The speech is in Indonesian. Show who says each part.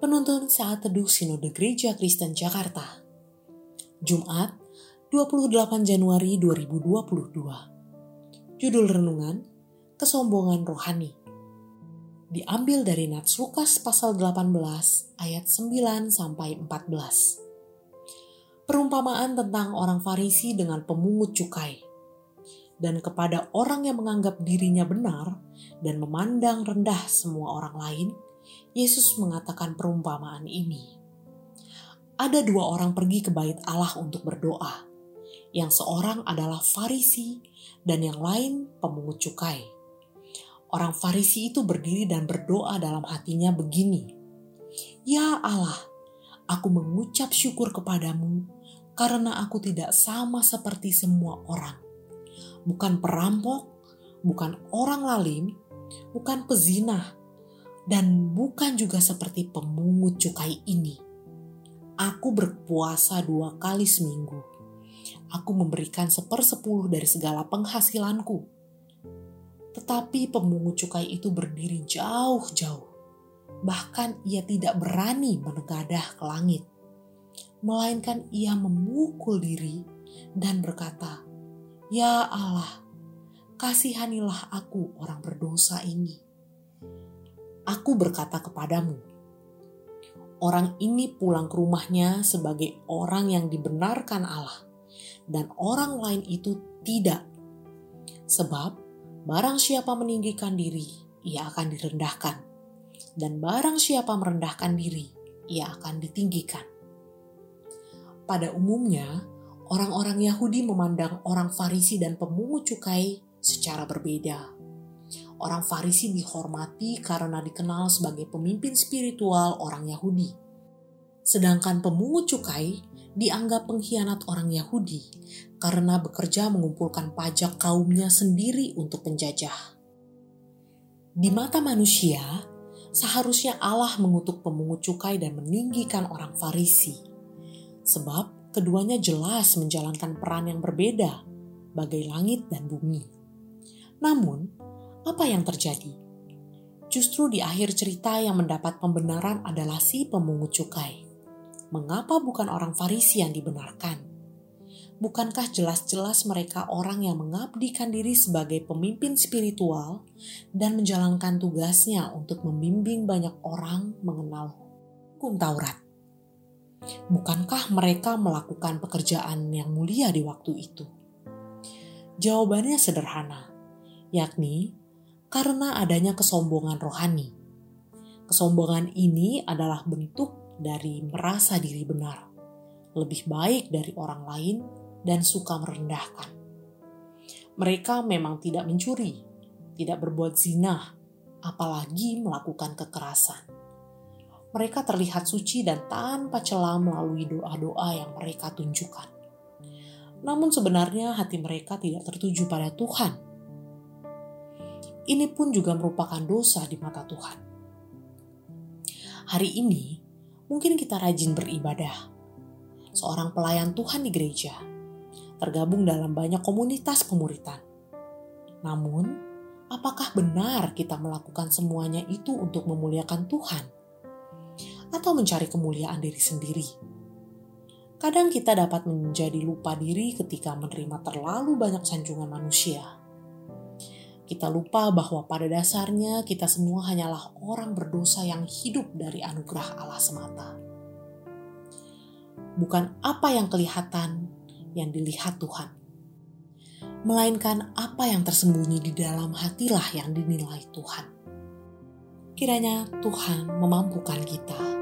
Speaker 1: Penuntun Saat Teduh Sinode Gereja Kristen Jakarta. Jumat 28 Januari 2022 Judul Renungan Kesombongan Rohani. Diambil dari Nats Lukas pasal 18 ayat 9 sampai 14 Perumpamaan tentang orang Farisi dengan pemungut cukai. Dan kepada orang yang menganggap dirinya benar dan memandang rendah semua orang lain, Yesus mengatakan perumpamaan ini. Ada dua orang pergi ke bait Allah untuk berdoa. Yang seorang adalah Farisi dan yang lain pemungut cukai. Orang Farisi itu berdiri dan berdoa dalam hatinya begini. Ya Allah, aku mengucap syukur kepadamu karena aku tidak sama seperti semua orang. Bukan perampok, bukan orang lalim, bukan pezinah, dan bukan juga seperti pemungut cukai ini. Aku berpuasa dua kali seminggu. Aku memberikan sepersepuluh dari segala penghasilanku. Tetapi pemungut cukai itu berdiri jauh-jauh. Bahkan ia tidak berani menegadah ke langit. Melainkan ia memukul diri dan berkata, Ya Allah, kasihanilah aku orang berdosa ini aku berkata kepadamu, orang ini pulang ke rumahnya sebagai orang yang dibenarkan Allah, dan orang lain itu tidak. Sebab barang siapa meninggikan diri, ia akan direndahkan, dan barang siapa merendahkan diri, ia akan ditinggikan. Pada umumnya, orang-orang Yahudi memandang orang Farisi dan pemungut cukai secara berbeda orang Farisi dihormati karena dikenal sebagai pemimpin spiritual orang Yahudi. Sedangkan pemungut cukai dianggap pengkhianat orang Yahudi karena bekerja mengumpulkan pajak kaumnya sendiri untuk penjajah. Di mata manusia, seharusnya Allah mengutuk pemungut cukai dan meninggikan orang Farisi. Sebab keduanya jelas menjalankan peran yang berbeda, bagai langit dan bumi. Namun, apa yang terjadi? Justru di akhir cerita yang mendapat pembenaran adalah si pemungut cukai. Mengapa bukan orang Farisi yang dibenarkan? Bukankah jelas-jelas mereka orang yang mengabdikan diri sebagai pemimpin spiritual dan menjalankan tugasnya untuk membimbing banyak orang mengenal hukum Taurat? Bukankah mereka melakukan pekerjaan yang mulia di waktu itu? Jawabannya sederhana, yakni karena adanya kesombongan rohani. Kesombongan ini adalah bentuk dari merasa diri benar, lebih baik dari orang lain, dan suka merendahkan. Mereka memang tidak mencuri, tidak berbuat zina, apalagi melakukan kekerasan. Mereka terlihat suci dan tanpa celah melalui doa-doa yang mereka tunjukkan. Namun sebenarnya hati mereka tidak tertuju pada Tuhan ini pun juga merupakan dosa di mata Tuhan. Hari ini, mungkin kita rajin beribadah. Seorang pelayan Tuhan di gereja, tergabung dalam banyak komunitas pemuritan. Namun, apakah benar kita melakukan semuanya itu untuk memuliakan Tuhan? Atau mencari kemuliaan diri sendiri? Kadang kita dapat menjadi lupa diri ketika menerima terlalu banyak sanjungan manusia kita lupa bahwa pada dasarnya kita semua hanyalah orang berdosa yang hidup dari anugerah Allah semata. Bukan apa yang kelihatan yang dilihat Tuhan, melainkan apa yang tersembunyi di dalam hatilah yang dinilai Tuhan. Kiranya Tuhan memampukan kita